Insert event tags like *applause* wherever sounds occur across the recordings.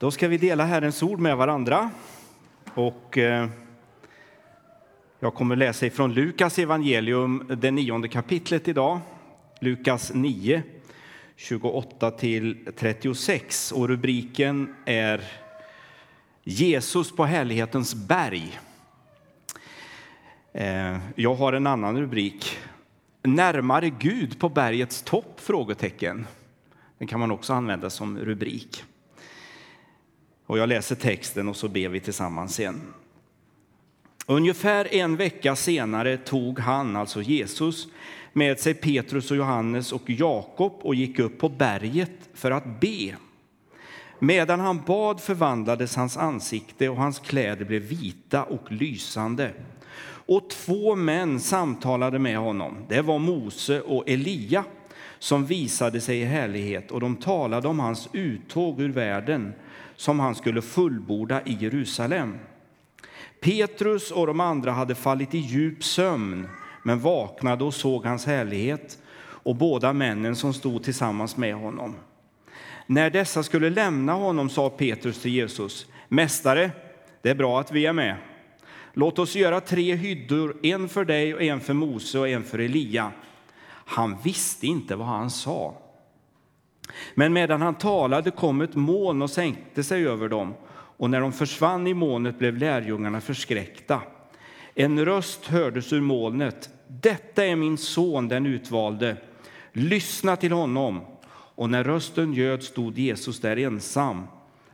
Då ska vi dela Herrens ord med varandra. Och eh, jag kommer läsa ifrån Lukas evangelium, det nionde kapitlet idag. Lukas 9, 28 till 36. Och rubriken är Jesus på härlighetens berg. Eh, jag har en annan rubrik. Närmare Gud på bergets topp? Frågetecken. Den kan man också använda som rubrik. Och jag läser texten och så ber vi tillsammans sen. Ungefär en vecka senare tog han, alltså Jesus, med sig Petrus och Johannes och Jakob och gick upp på berget för att be. Medan han bad förvandlades hans ansikte och hans kläder blev vita och lysande. Och två män samtalade med honom. Det var Mose och Elia som visade sig i härlighet och de talade om hans uttåg ur världen som han skulle fullborda i Jerusalem. Petrus och de andra hade fallit i djup sömn men vaknade och såg hans härlighet och båda männen som stod tillsammans med honom. När dessa skulle lämna honom sa Petrus till Jesus, Mästare, det är bra att vi är med. Låt oss göra tre hyddor, en för dig och en för Mose och en för Elia. Han visste inte vad han sa. Men medan han talade kom ett moln och sänkte sig över dem, och när de försvann i molnet blev lärjungarna förskräckta. En röst hördes ur molnet. Detta är min son, den utvalde. Lyssna till honom. Och när rösten ljöd stod Jesus där ensam.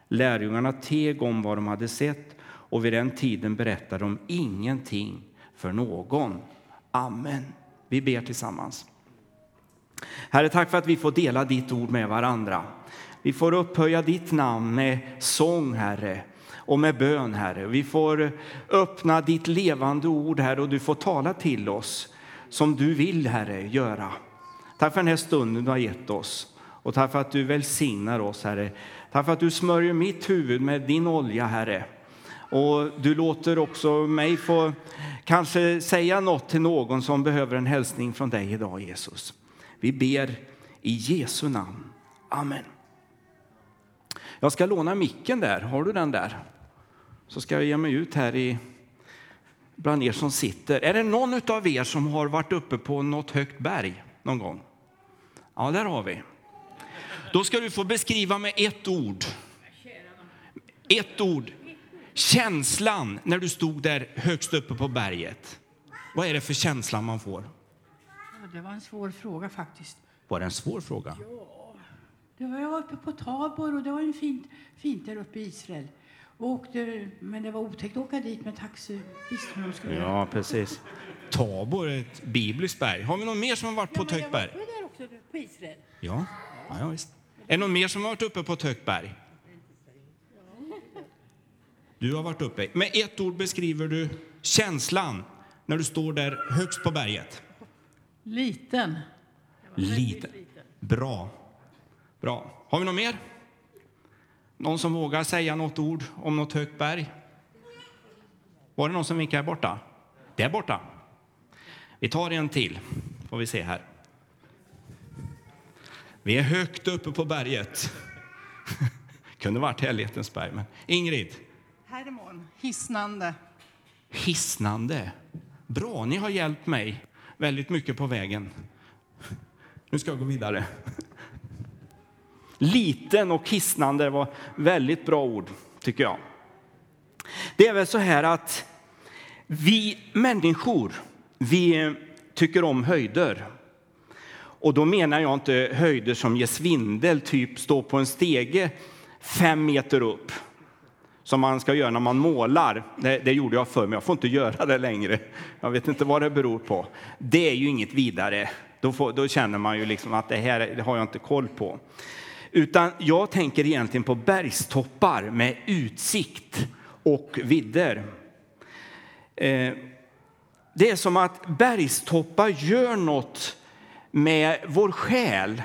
Lärjungarna teg om vad de hade sett och vid den tiden berättade de ingenting för någon. Amen. Vi ber tillsammans. Herre, tack för att vi får dela ditt ord med varandra. Vi får upphöja ditt namn med sång, Herre, och med bön, Herre. Vi får öppna ditt levande ord, Herre, och du får tala till oss som du vill, Herre, göra. Tack för den här stunden du har gett oss och tack för att du välsignar oss, Herre. Tack för att du smörjer mitt huvud med din olja, Herre. Och du låter också mig få kanske säga något till någon som behöver en hälsning från dig idag, Jesus. Vi ber i Jesu namn. Amen. Jag ska låna micken där. Har du den där? Så ska jag ge mig ut här i bland er som sitter. Är det någon av er som har varit uppe på något högt berg någon gång? Ja, där har vi. Då ska du få beskriva med ett ord. Ett ord. Känslan när du stod där högst uppe på berget. Vad är det för känsla man får? Det var en svår fråga faktiskt. Var det en svår fråga? Ja. Det var, jag var uppe på Tabor och det var ju fint, fint där uppe i Israel. Och åkte, men det var otäckt att åka dit med taxi. Visst, de skulle Ja, precis. Tabor är ett bibliskt berg. Har vi någon mer som har varit på ett högt berg? Där också på Israel. Ja, ja, ja visst. Är det någon mer som har varit uppe på ett högt berg? Du har varit uppe. Med ett ord beskriver du känslan när du står där högst på berget. Liten. Lite. Bra. Bra. Har vi något mer? Någon som vågar säga något ord om något högt berg? Var det någon som vinkar här borta? Där borta. Vi tar en till, får vi se här. Vi är högt uppe på berget. *laughs* Kunde varit Härlighetens berg, men Ingrid. Hermon, hisnande. Hisnande. Bra, ni har hjälpt mig väldigt mycket på vägen. Nu ska jag gå vidare. Liten och hisnande var väldigt bra ord, tycker jag. Det är väl så här att vi människor, vi tycker om höjder. Och då menar jag inte höjder som ger svindel, typ stå på en stege fem meter upp som man ska göra när man målar. Det, det, gjorde jag förr, men jag får inte göra det längre. Jag vet inte vad det beror på. Det är ju inget vidare. Då, får, då känner man ju liksom att det här det har jag inte koll på. Utan jag tänker egentligen på bergstoppar med utsikt och vidder. Eh, det är som att bergstoppar gör något med vår själ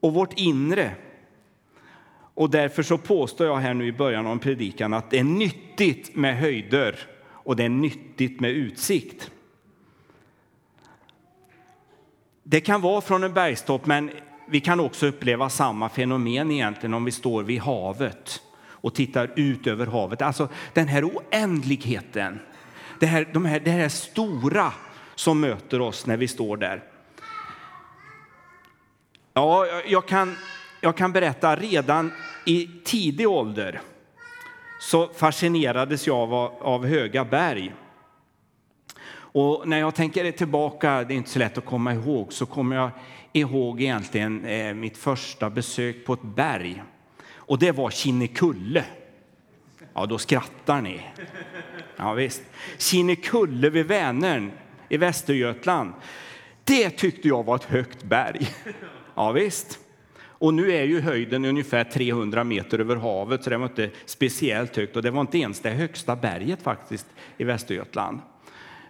och vårt inre. Och därför så påstår jag här nu i början av predikan att det är nyttigt med höjder och det är nyttigt med utsikt. Det kan vara från en bergstopp, men vi kan också uppleva samma fenomen egentligen om vi står vid havet och tittar ut över havet. Alltså den här oändligheten, det här, de här, det här stora som möter oss när vi står där. Ja, jag kan, jag kan berätta redan i tidig ålder så fascinerades jag av, av höga berg. Och när jag tänker tillbaka, det är inte så lätt att komma ihåg, så kommer jag ihåg egentligen eh, mitt första besök på ett berg. Och det var Kinnekulle. Ja, då skrattar ni. Ja, visst. Kinnekulle vid Vänern i Västergötland. Det tyckte jag var ett högt berg. Ja, visst. Och nu är ju höjden ungefär 300 meter över havet, så det var inte speciellt högt. Och det var inte ens det högsta berget faktiskt i Västergötland.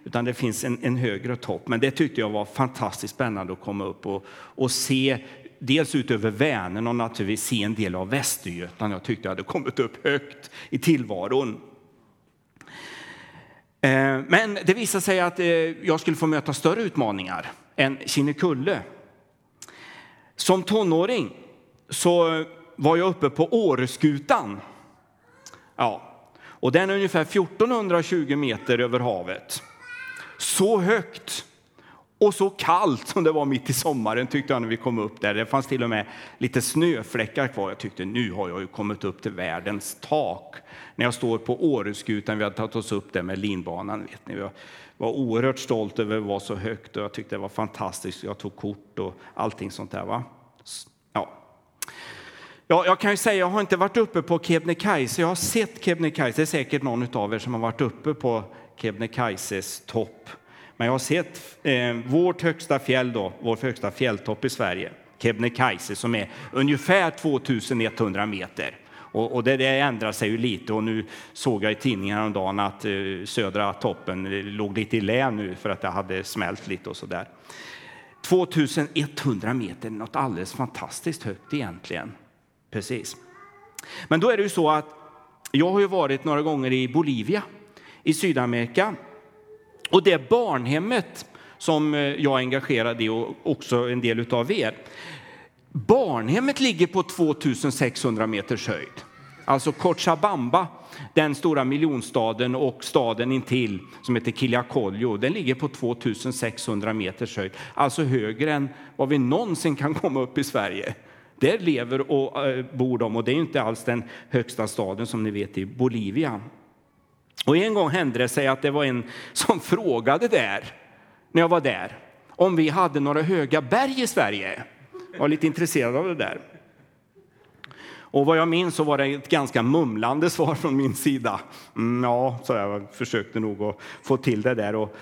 Utan det finns en, en högre topp. Men det tyckte jag var fantastiskt spännande att komma upp och, och se dels ut över Vänern och naturligtvis se en del av Västergötland. Jag tyckte jag hade kommit upp högt i tillvaron. Eh, men det visade sig att eh, jag skulle få möta större utmaningar än Kinnekulle. Som tonåring så var jag uppe på Åreskutan. Ja, och den är ungefär 1420 meter över havet. Så högt och så kallt som det var mitt i sommaren tyckte jag när vi kom upp där. Det fanns till och med lite snöfläckar kvar. Jag tyckte nu har jag ju kommit upp till världens tak. När jag står på Åreskutan, vi har tagit oss upp där med linbanan. Vet ni var oerhört stolt över att vara så högt och jag tyckte det var fantastiskt. Jag tog kort och allting sånt där. Va? Ja. Ja, jag kan ju säga, jag har inte varit uppe på Kebnekaise. Jag har sett Kebnekaise. Det är säkert någon av er som har varit uppe på Kebnekaises topp. Men jag har sett eh, vårt högsta fjäll, då, vår högsta fjälltopp i Sverige, Kebnekaise, som är ungefär 2100 meter. Och, och det, det, ändrar sig ju lite och nu såg jag i tidningen häromdagen att eh, södra toppen eh, låg lite i lä nu för att det hade smält lite och så där. 2100 meter, något alldeles fantastiskt högt egentligen. Precis. Men då är det ju så att jag har ju varit några gånger i Bolivia i Sydamerika. Och det barnhemmet som eh, jag är engagerad i och också en del av er. Barnhemmet ligger på 2600 meters höjd. Alltså Cochabamba, den stora miljonstaden och staden intill som heter Quillacollo, den ligger på 2600 meters höjd. Alltså högre än vad vi någonsin kan komma upp i Sverige. Där lever och eh, bor de och det är inte alls den högsta staden som ni vet i Bolivia. Och en gång hände det sig att det var en som *laughs* frågade där, när jag var där, om vi hade några höga berg i Sverige. Jag var lite intresserad av det där. Och vad jag minns så var det ett ganska mumlande svar från min sida. Mm, ja, så jag försökte nog att få till det där. Och,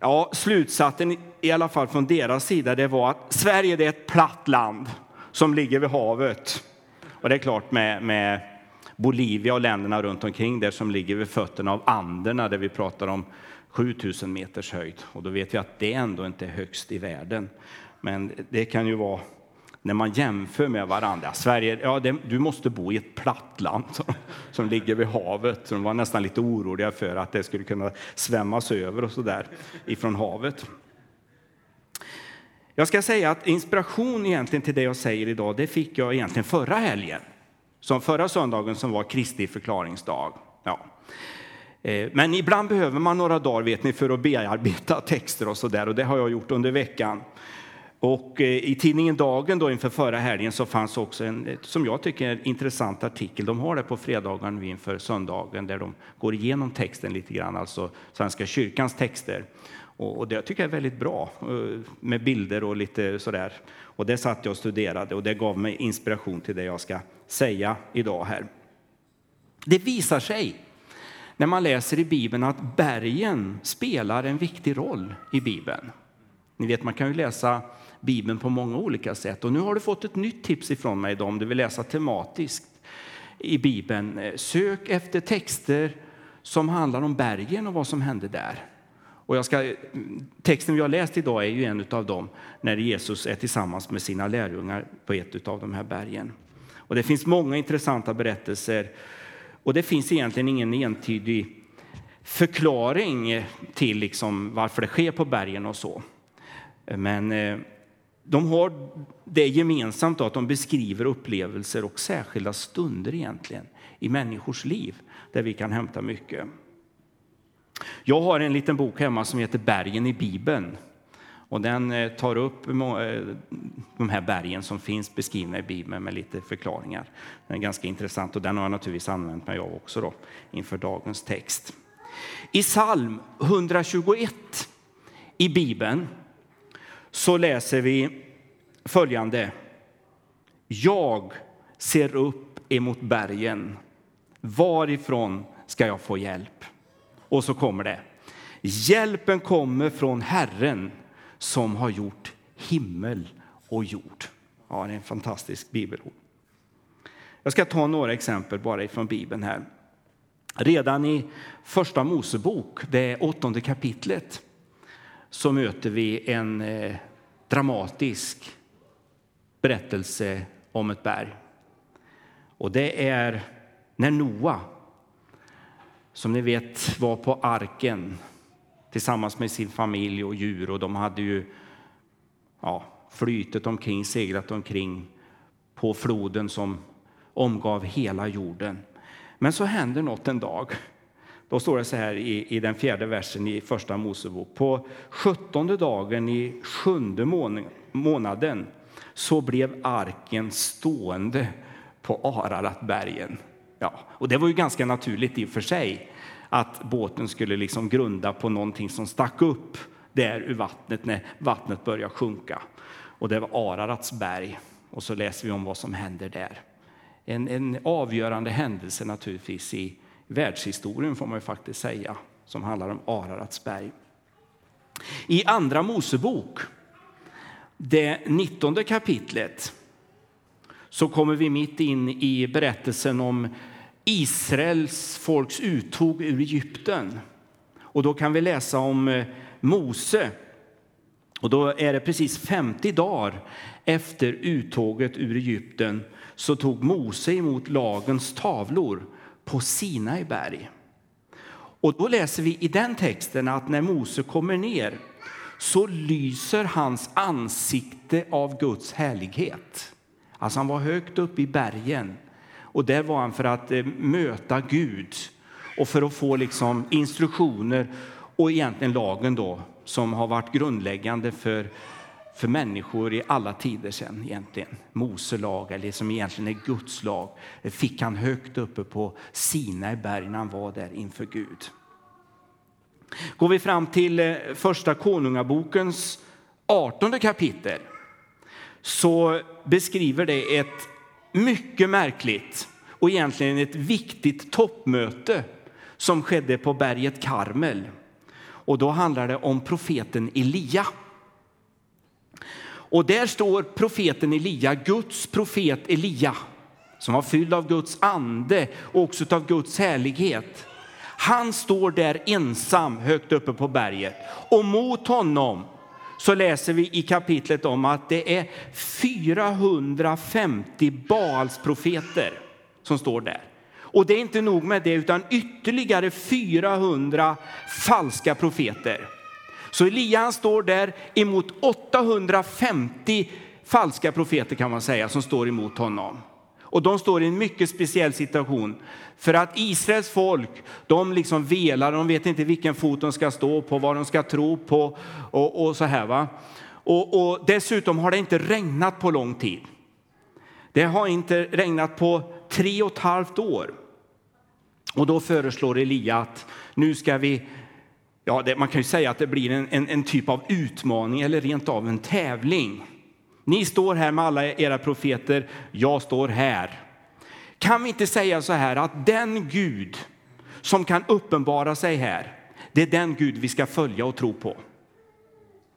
ja, slutsatsen i alla fall från deras sida det var att Sverige är ett platt land som ligger vid havet. Och det är klart med, med Bolivia och länderna runt omkring där som ligger vid fötterna av Anderna där vi pratar om 7000 meters höjd. Och då vet vi att det ändå inte är högst i världen. Men det kan ju vara när man jämför med varandra. Sverige, ja, det, du måste bo i ett platt land som, som ligger vid havet. Så de var nästan lite oroliga för att det skulle kunna svämmas över och så där ifrån havet. Jag ska säga att inspiration egentligen till det jag säger idag, det fick jag egentligen förra helgen. Som förra söndagen som var Kristi förklaringsdag. Ja. Eh, men ibland behöver man några dagar vet ni, för att bearbeta texter och så där och det har jag gjort under veckan. Och eh, i tidningen Dagen då inför förra helgen så fanns också en, som jag tycker, en intressant artikel. De har det på fredagen inför söndagen där de går igenom texten lite grann, alltså Svenska kyrkans texter. Och, det tycker jag är väldigt bra eh, med bilder och lite sådär. Och det satt jag och studerade och det gav mig inspiration till det jag ska säga idag här. Det visar sig när man läser i Bibeln att bergen spelar en viktig roll i Bibeln. Ni vet, man kan ju läsa Bibeln på många olika sätt. Och nu har du fått ett nytt tips ifrån mig då, om du vill läsa tematiskt i Bibeln. Eh, sök efter texter som handlar om bergen och vad som hände där. Och jag ska, eh, texten vi har läst idag är ju en av dem när Jesus är tillsammans med sina lärjungar på ett av de här bergen. Och det finns många intressanta berättelser och det finns egentligen ingen entydig förklaring till liksom varför det sker på bergen och så. Men eh, de har det gemensamt att de beskriver upplevelser och särskilda stunder egentligen i människors liv där vi kan hämta mycket. Jag har en liten bok hemma som heter Bergen i Bibeln. Och den eh, tar upp eh, de här bergen som finns beskrivna i Bibeln med lite förklaringar. Den är ganska intressant och den har jag naturligtvis använt mig av också då, inför dagens text. I psalm 121 i Bibeln så läser vi följande. Jag ser upp emot bergen. Varifrån ska jag få hjälp? Och så kommer det. Hjälpen kommer från Herren som har gjort himmel och jord. Ja, det är en fantastisk bibelord. Jag ska ta några exempel bara ifrån Bibeln här. Redan i Första Mosebok, det åttonde kapitlet, så möter vi en eh, dramatisk berättelse om ett berg. Och det är när Noa, som ni vet var på arken tillsammans med sin familj och djur och de hade ju ja, flytet omkring, seglat omkring på floden som omgav hela jorden. Men så händer något en dag. Då står det så här i, i den fjärde versen i Första Mosebok. På sjuttonde dagen i sjunde månaden så blev arken stående på Araratbergen. Ja, och det var ju ganska naturligt i och för sig att båten skulle liksom grunda på någonting som stack upp där ur vattnet när vattnet började sjunka. Och det var Ararats berg. Och så läser vi om vad som händer där. En, en avgörande händelse naturligtvis i världshistorien får man ju faktiskt säga, som handlar om Ararats berg. I Andra Mosebok, det 19 kapitlet, så kommer vi mitt in i berättelsen om Israels folks uttåg ur Egypten. Och då kan vi läsa om eh, Mose. Och då är det precis 50 dagar efter uttåget ur Egypten så tog Mose emot lagens tavlor på Sinai berg. Och då läser vi i den texten att när Mose kommer ner så lyser hans ansikte av Guds härlighet. Alltså han var högt uppe i bergen och där var han för att eh, möta Gud och för att få liksom instruktioner och egentligen lagen då som har varit grundläggande för, för människor i alla tider sedan egentligen. Mose lag, eller som egentligen är Guds lag, det fick han högt uppe på Sinai berg när han var där inför Gud. Går vi fram till eh, första konungabokens 18 kapitel så beskriver det ett mycket märkligt och egentligen ett viktigt toppmöte som skedde på berget Karmel. Och då handlar det om profeten Elia. Och där står profeten Elia, Guds profet Elia, som var fylld av Guds ande och också av Guds härlighet. Han står där ensam högt uppe på berget och mot honom så läser vi i kapitlet om att det är 450 Baalsprofeter som står där. Och det är inte nog med det, utan ytterligare 400 falska profeter. Så Elia står där emot 850 falska profeter kan man säga som står emot honom. Och de står i en mycket speciell situation. För att Israels folk, de liksom velar, de vet inte vilken fot de ska stå på, vad de ska tro på och, och så här. Va? Och, och dessutom har det inte regnat på lång tid. Det har inte regnat på tre och ett halvt år. Och då föreslår Elia att nu ska vi, ja det, man kan ju säga att det blir en, en, en typ av utmaning eller rent av en tävling. Ni står här med alla era profeter, jag står här. Kan vi inte säga så här att den Gud som kan uppenbara sig här, det är den Gud vi ska följa och tro på?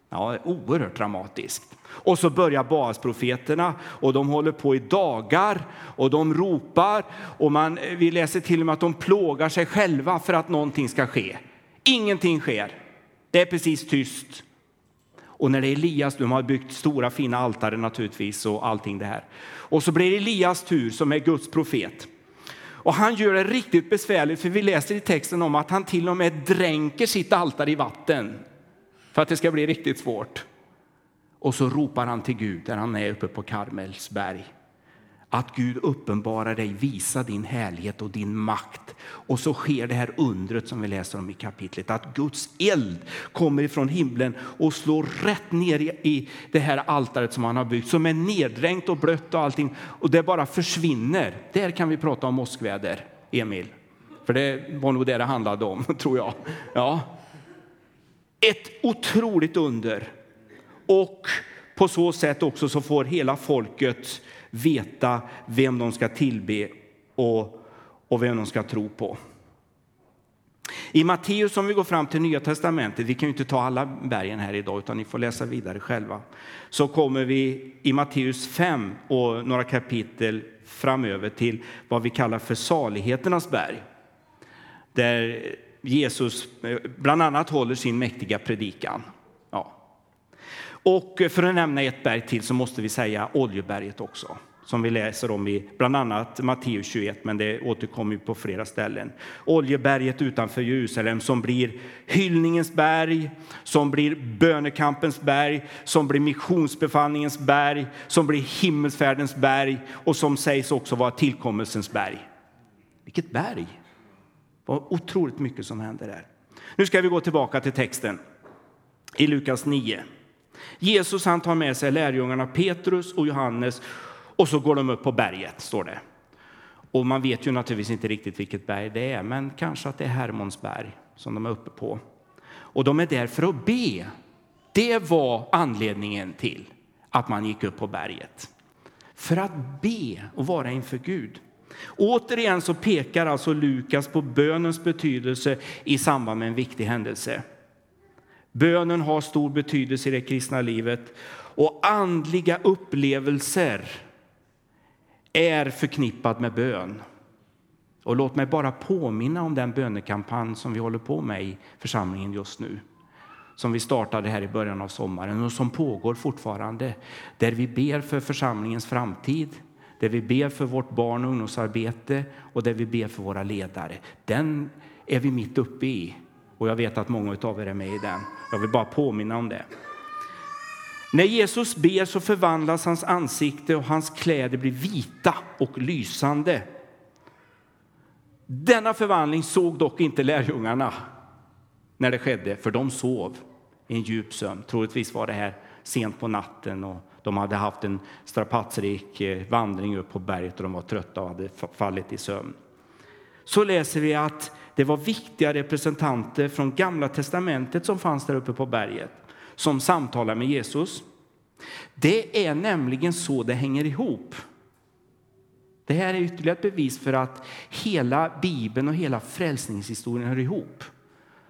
Ja, oerhört dramatiskt. Och så börjar Baasprofeterna och de håller på i dagar och de ropar och man, vi läser till och med att de plågar sig själva för att någonting ska ske. Ingenting sker. Det är precis tyst. Och när det är Elias, de har byggt stora fina altare naturligtvis och allting det här. Och så blir det Elias tur som är Guds profet. Och han gör det riktigt besvärligt för vi läser i texten om att han till och med dränker sitt altare i vatten för att det ska bli riktigt svårt. Och så ropar han till Gud där han är uppe på Karmelsberg. Att Gud uppenbarar dig, visa din härlighet och din makt. Och så sker det här undret som vi läser om i kapitlet, att Guds eld kommer ifrån himlen och slår rätt ner i det här altaret som han har byggt, som är neddränkt och blött och allting. Och det bara försvinner. Där kan vi prata om åskväder, Emil. För det var nog det det handlade om, *laughs* tror jag. Ja. Ett otroligt under. Och på så sätt också så får hela folket veta vem de ska tillbe och, och vem de ska tro på. I Matteus, som vi går fram till Nya Testamentet, vi kan ju inte ta alla bergen här idag, utan ni får läsa vidare själva, så kommer vi i Matteus 5 och några kapitel framöver till vad vi kallar för saligheternas berg. Där Jesus eh, bland annat håller sin mäktiga predikan. Och för att nämna ett berg till så måste vi säga Oljeberget också som vi läser om i bland annat Matteus 21, men det återkommer på flera ställen. Oljeberget utanför Jerusalem som blir hyllningens berg, som blir bönekampens berg, som blir missionsbefallningens berg, som blir himmelsfärdens berg och som sägs också vara tillkommelsens berg. Vilket berg! Det var otroligt mycket som hände där. Nu ska vi gå tillbaka till texten i Lukas 9. Jesus han tar med sig lärjungarna Petrus och Johannes och så går de upp på berget, står det. Och man vet ju naturligtvis inte riktigt vilket berg det är, men kanske att det är Hermonsberg som de är uppe på. Och de är där för att be. Det var anledningen till att man gick upp på berget. För att be och vara inför Gud. Återigen så pekar alltså Lukas på bönens betydelse i samband med en viktig händelse. Bönen har stor betydelse i det kristna livet och andliga upplevelser är förknippat med bön. Och låt mig bara påminna om den bönekampanj som vi håller på med i församlingen just nu. Som vi startade här i början av sommaren och som pågår fortfarande. Där vi ber för församlingens framtid, där vi ber för vårt barn och ungdomsarbete och där vi ber för våra ledare. Den är vi mitt uppe i och jag vet att många av er är med i den. Jag vill bara påminna om det. När Jesus ber så förvandlas hans ansikte och hans kläder blir vita och lysande. Denna förvandling såg dock inte lärjungarna när det skedde, för de sov i en djup sömn. Troligtvis var det här sent på natten och de hade haft en strapatsrik eh, vandring upp på berget och de var trötta och hade fallit i sömn. Så läser vi att det var viktiga representanter från Gamla testamentet som fanns där uppe på berget som samtalar med Jesus. Det är nämligen så det hänger ihop. Det här är ytterligare ett bevis för att hela Bibeln och hela frälsningshistorien hör ihop.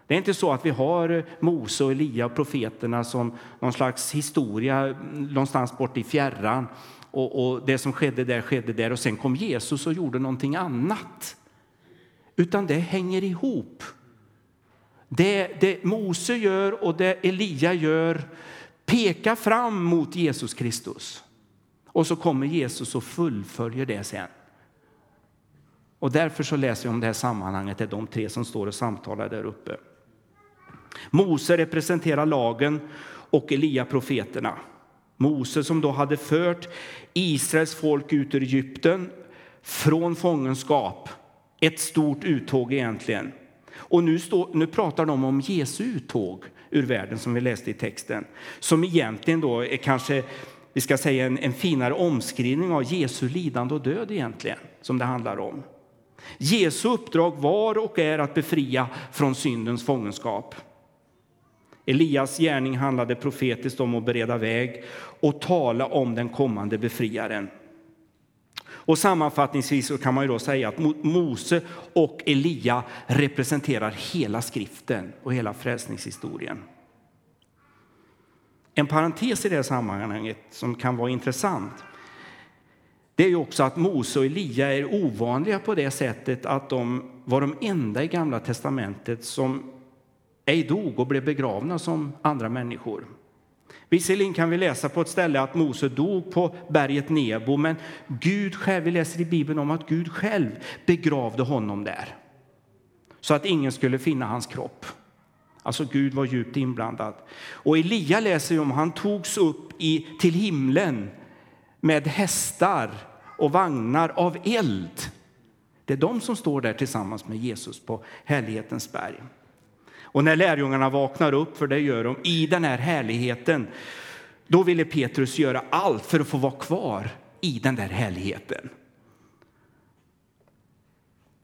Det är inte så att vi har Mose och Elia och profeterna som någon slags historia någonstans bort i fjärran och, och, det som skedde där skedde där och sen kom Jesus och gjorde någonting annat. Utan det hänger ihop. Det, det Mose gör och det Elia gör pekar fram mot Jesus Kristus. Och så kommer Jesus och fullföljer det sen. Och därför så läser jag om det här sammanhanget, det är de tre som står och samtalar där uppe. Mose representerar lagen och Elia profeterna. Mose som då hade fört Israels folk ut ur Egypten från fångenskap. Ett stort uttåg egentligen. Och nu, stå, nu pratar de om Jesu uttåg ur världen som vi läste i texten. Som egentligen då är kanske vi ska säga en, en finare omskrivning av Jesu lidande och död egentligen, som det handlar om. Jesu uppdrag var och är att befria från syndens fångenskap. Elias gärning handlade profetiskt om att bereda väg och tala om den kommande befriaren. Och sammanfattningsvis så kan man ju då säga att Mose och Elia representerar hela skriften och hela frälsningshistorien. En parentes i det sammanhanget som kan vara intressant det är ju också att Mose och Elia är ovanliga på det sättet att de var de enda i Gamla testamentet som ej dog och blev begravna som andra människor. Visserligen kan vi läsa på ett ställe att Mose dog på berget Nebo, men Gud själv, vi läser i Bibeln om att Gud själv begravde honom där. Så att ingen skulle finna hans kropp. Alltså Gud var djupt inblandad. Och Elia läser om han togs upp i, till himlen med hästar och vagnar av eld. Det är de som står där tillsammans med Jesus på härlighetens berg. Och när lärjungarna vaknar upp, för det gör de, i den här härligheten, då ville Petrus göra allt för att få vara kvar i den där härligheten.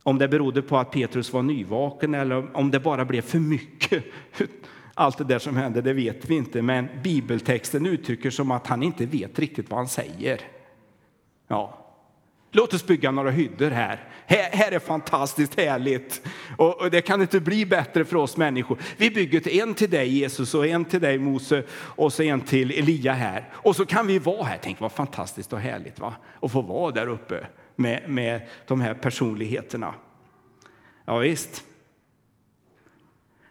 Om det berodde på att Petrus var nyvaken eller om det bara blev för mycket. *laughs* Allt det där som hände, det vet vi inte, men bibeltexten uttrycker som att han inte vet riktigt vad han säger. Ja, Låt oss bygga några hyddor här. Här, här är fantastiskt härligt. Och, och, det kan inte bli bättre för oss människor. Vi bygger en till dig Jesus och en till dig Mose och så en till Elia här. Och så kan vi vara här. Tänk vad fantastiskt och härligt va? Att få vara där uppe med, med de här personligheterna. Ja, visst.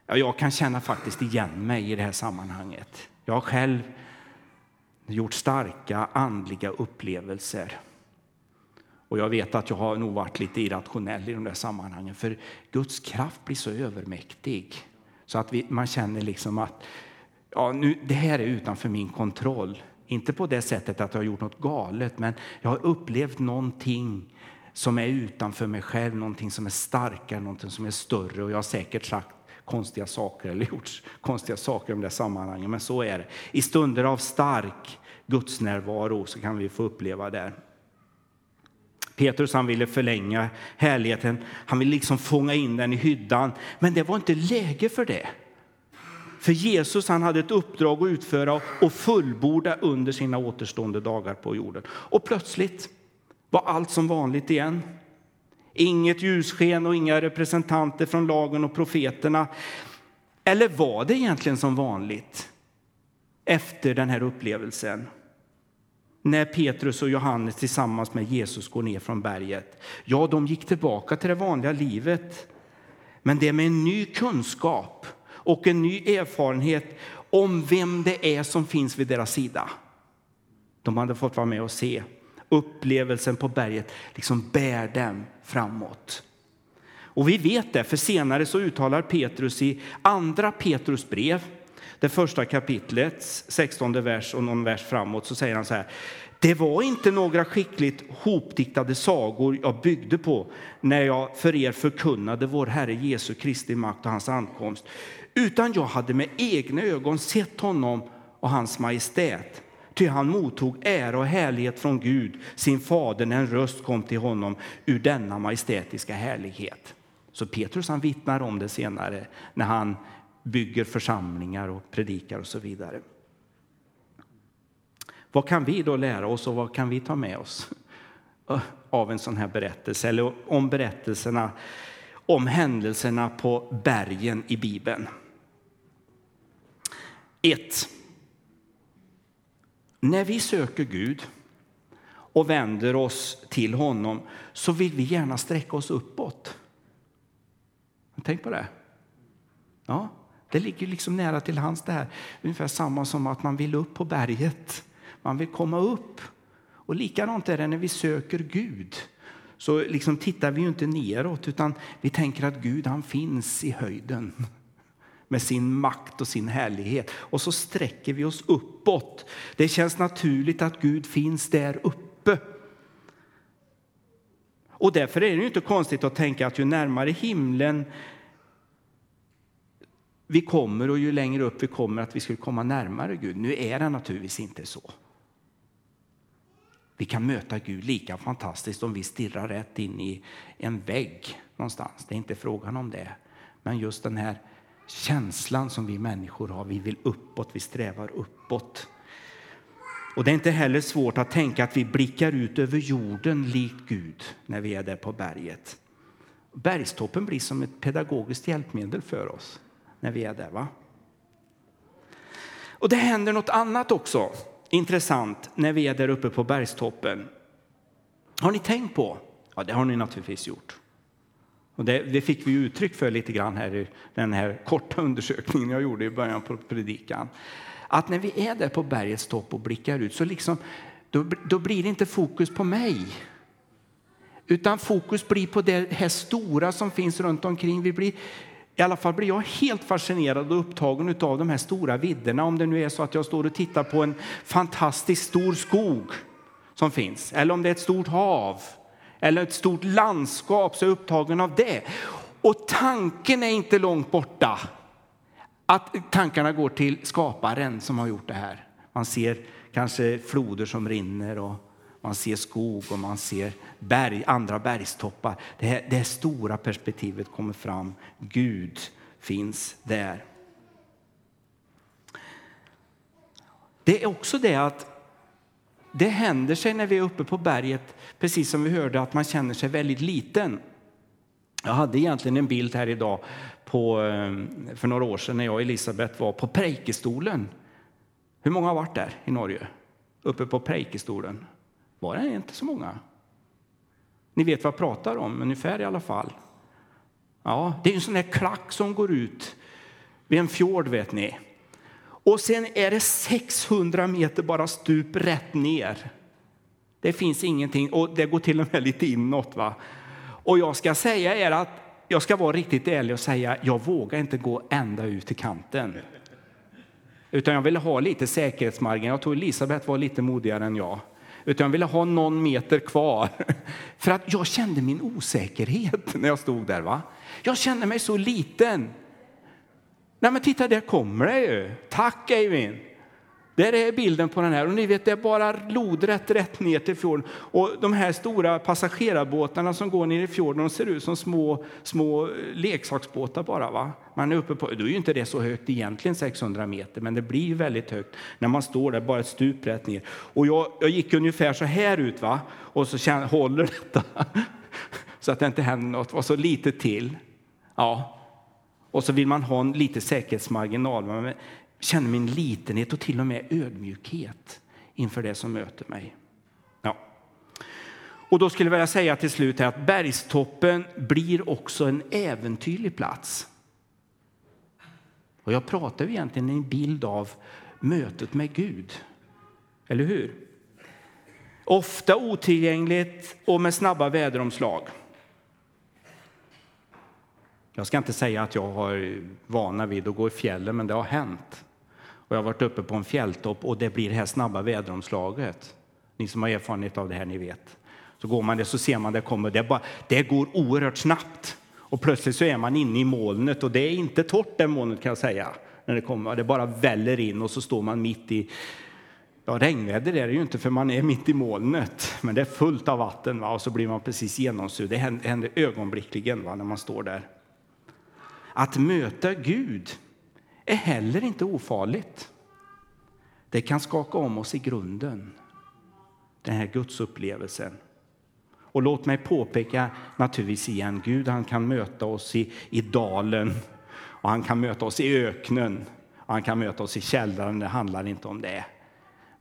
Ja, jag kan känna faktiskt igen mig i det här sammanhanget. Jag har själv gjort starka andliga upplevelser. Och jag vet att jag har nog varit lite irrationell i de där sammanhangen, för Guds kraft blir så övermäktig så att vi, man känner liksom att ja, nu, det här är utanför min kontroll. Inte på det sättet att jag har gjort något galet, men jag har upplevt någonting som är utanför mig själv, någonting som är starkare, någonting som är större. Och jag har säkert sagt konstiga saker eller gjort konstiga saker i de där sammanhangen, men så är det. I stunder av stark gudsnärvaro så kan vi få uppleva det. Petrus han ville förlänga härligheten, han ville liksom fånga in den i hyddan, men det var inte läge för det. För Jesus han hade ett uppdrag att utföra och fullborda under sina återstående dagar på jorden. Och plötsligt var allt som vanligt igen. Inget ljussken och inga representanter från lagen och profeterna. Eller var det egentligen som vanligt efter den här upplevelsen? När Petrus och Johannes tillsammans med Jesus går ner från berget. Ja, de gick tillbaka till det vanliga livet, men det är med en ny kunskap och en ny erfarenhet om vem det är som finns vid deras sida. De hade fått vara med och se upplevelsen på berget liksom bär dem framåt. Och vi vet det, för senare så uttalar Petrus i andra Petrus brev det första kapitlet, 16 vers och någon vers framåt, så säger han så här. Det var inte några skickligt hopdiktade sagor jag byggde på när jag för er förkunnade vår Herre Jesu Kristi makt och hans ankomst, utan jag hade med egna ögon sett honom och hans majestät. Ty han mottog ära och härlighet från Gud, sin fader, när en röst kom till honom ur denna majestätiska härlighet. Så Petrus han vittnar om det senare när han bygger församlingar och predikar och så vidare. Vad kan vi då lära oss och vad kan vi ta med oss av en sån här berättelse eller om berättelserna om händelserna på bergen i Bibeln? 1. När vi söker Gud och vänder oss till honom så vill vi gärna sträcka oss uppåt. Tänk på det. Ja, det ligger liksom nära till hands det här. Ungefär samma som att man vill upp på berget. Man vill komma upp. Och likadant är det när vi söker Gud. Så liksom tittar vi ju inte neråt utan vi tänker att Gud han finns i höjden med sin makt och sin härlighet. Och så sträcker vi oss uppåt. Det känns naturligt att Gud finns där uppe. Och därför är det inte konstigt att tänka att ju närmare himlen vi kommer och ju längre upp vi kommer att vi skulle komma närmare Gud. Nu är det naturligtvis inte så. Vi kan möta Gud lika fantastiskt om vi stirrar rätt in i en vägg någonstans. Det är inte frågan om det. Men just den här känslan som vi människor har, vi vill uppåt, vi strävar uppåt. Och det är inte heller svårt att tänka att vi blickar ut över jorden likt Gud när vi är där på berget. Bergstoppen blir som ett pedagogiskt hjälpmedel för oss när vi är där. Va? Och det händer något annat också intressant när vi är där uppe på bergstoppen. Har ni tänkt på? Ja, det har ni naturligtvis gjort. Och det, det, fick vi uttryck för lite grann här i den här korta *laughs* undersökningen jag gjorde i början på predikan. Att när vi är där på bergets topp och blickar ut så liksom, då, då blir det inte fokus på mig. Utan fokus blir på det här stora som finns runt omkring. Vi blir i alla fall blir jag helt fascinerad och upptagen av de här stora vidderna. Om det nu är så att jag står och tittar på en fantastiskt stor skog som finns, eller om det är ett stort hav, eller ett stort landskap, så är jag upptagen av det. Och tanken är inte långt borta. Att tankarna går till skaparen som har gjort det här. Man ser kanske floder som rinner och man ser skog och man ser berg, andra bergstoppar. Det, här, det här stora perspektivet kommer fram. Gud finns där. Det är också det att det händer sig när vi är uppe på berget, precis som vi hörde, att man känner sig väldigt liten. Jag hade egentligen en bild här idag på, eh, för några år sedan när jag och Elisabeth var på Preikestolen. Hur många har varit där i Norge? Uppe på Preikestolen? Var det inte så många? Ni vet vad jag pratar om, ungefär i alla fall. Ja, det är en sån där klack som går ut vid en fjord, vet ni. Och sen är det 600 meter bara stup rätt ner. Det finns ingenting, och det går till och med lite inåt. Va? Och jag ska säga er att jag ska vara riktigt ärlig och säga jag vågar inte gå ända ut till kanten. Utan jag ville ha lite säkerhetsmarginal. Jag tror Elisabeth var lite modigare än jag. Utan jag ville ha någon meter kvar. *laughs* För att jag kände min osäkerhet när jag stod där. va. Jag kände mig så liten. Nej men titta, där kommer det ju. Tack Eivind! Där är bilden på den här. Och ni vet, det är bara lodrätt rätt ner till fjorden. Och de här stora passagerarbåtarna som går ner i fjorden, de ser ut som små, små leksaksbåtar bara. Va? Man är uppe på, då är ju inte det så högt egentligen, 600 meter, men det blir väldigt högt när man står där, bara ett stup rätt ner. Och jag, jag gick ungefär så här ut, va? och så känner, håller detta *laughs* så att det inte händer något, och så lite till. Ja, och så vill man ha en lite säkerhetsmarginal. Men känner min litenhet och till och med ödmjukhet inför det som möter mig. Ja. Och då skulle jag vilja säga till slut att bergstoppen blir också en äventyrlig plats. Och jag pratar ju egentligen en bild av mötet med Gud. Eller hur? Ofta otillgängligt och med snabba väderomslag. Jag ska inte säga att jag har vana vid att gå i fjällen, men det har hänt. Och jag har varit uppe på en fjälltopp och det blir det här snabba väderomslaget. Ni som har erfarenhet av det här, ni vet. Så går man det så ser man det kommer. Det, bara, det går oerhört snabbt. Och plötsligt så är man inne i molnet och det är inte torrt det molnet kan jag säga. När det kommer. Det bara väller in och så står man mitt i Ja, regnväder är det ju inte för man är mitt i molnet, men det är fullt av vatten va? och så blir man precis genomsud. Det händer ögonblickligen va? när man står där. Att möta Gud är heller inte ofarligt. Det kan skaka om oss i grunden, den här gudsupplevelsen. Och låt mig påpeka naturligtvis igen, Gud han kan möta oss i, i dalen och han kan möta oss i öknen och han kan möta oss i källaren, det handlar inte om det.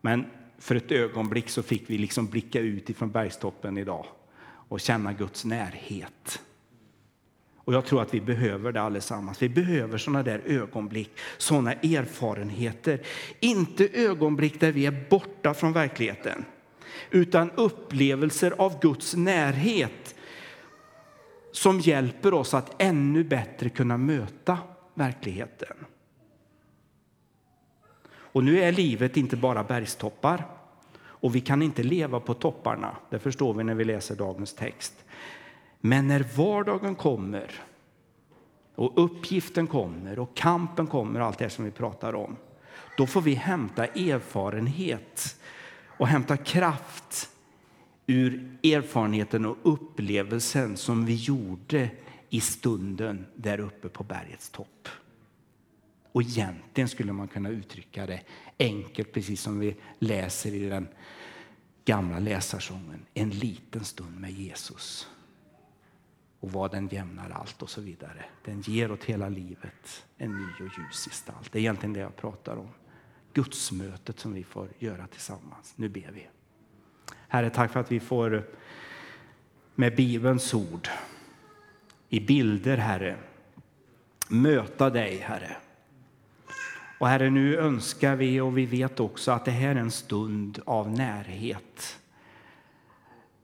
Men för ett ögonblick så fick vi liksom blicka ut ifrån bergstoppen idag och känna Guds närhet. Och jag tror att vi behöver det allesammans. Vi behöver sådana där ögonblick, sådana erfarenheter. Inte ögonblick där vi är borta från verkligheten, utan upplevelser av Guds närhet som hjälper oss att ännu bättre kunna möta verkligheten. Och nu är livet inte bara bergstoppar och vi kan inte leva på topparna. Det förstår vi när vi läser dagens text. Men när vardagen kommer och uppgiften kommer och kampen kommer, allt det som vi pratar om, då får vi hämta erfarenhet och hämta kraft ur erfarenheten och upplevelsen som vi gjorde i stunden där uppe på bergets topp. Och egentligen skulle man kunna uttrycka det enkelt, precis som vi läser i den gamla läsarsången. En liten stund med Jesus och vad den jämnar allt och så vidare. Den ger åt hela livet en ny och ljus gestalt. Det är egentligen det jag pratar om. Gudsmötet som vi får göra tillsammans. Nu ber vi. Herre, tack för att vi får med Bibelns ord, i bilder, Herre, möta dig, Herre. Och Herre, nu önskar vi och vi vet också att det här är en stund av närhet.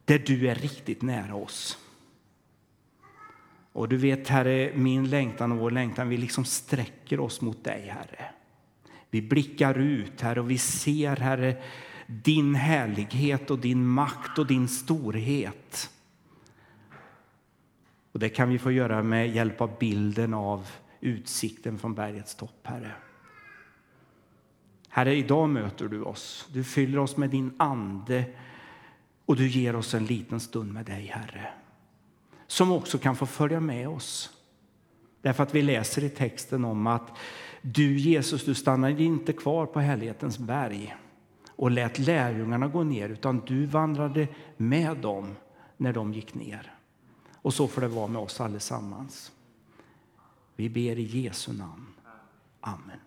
Där du är riktigt nära oss. Och du vet, Herre, min längtan och vår längtan, vi liksom sträcker oss mot dig, Herre. Vi blickar ut, Herre, och vi ser, Herre, din härlighet och din makt och din storhet. Och det kan vi få göra med hjälp av bilden av utsikten från bergets topp, Herre. Herre, idag möter du oss. Du fyller oss med din ande och du ger oss en liten stund med dig, Herre. Som också kan få följa med oss. Därför att vi läser i texten om att du, Jesus, du stannade inte kvar på härlighetens berg och lät lärjungarna gå ner, utan du vandrade med dem när de gick ner. Och så får det vara med oss allesammans. Vi ber i Jesu namn. Amen.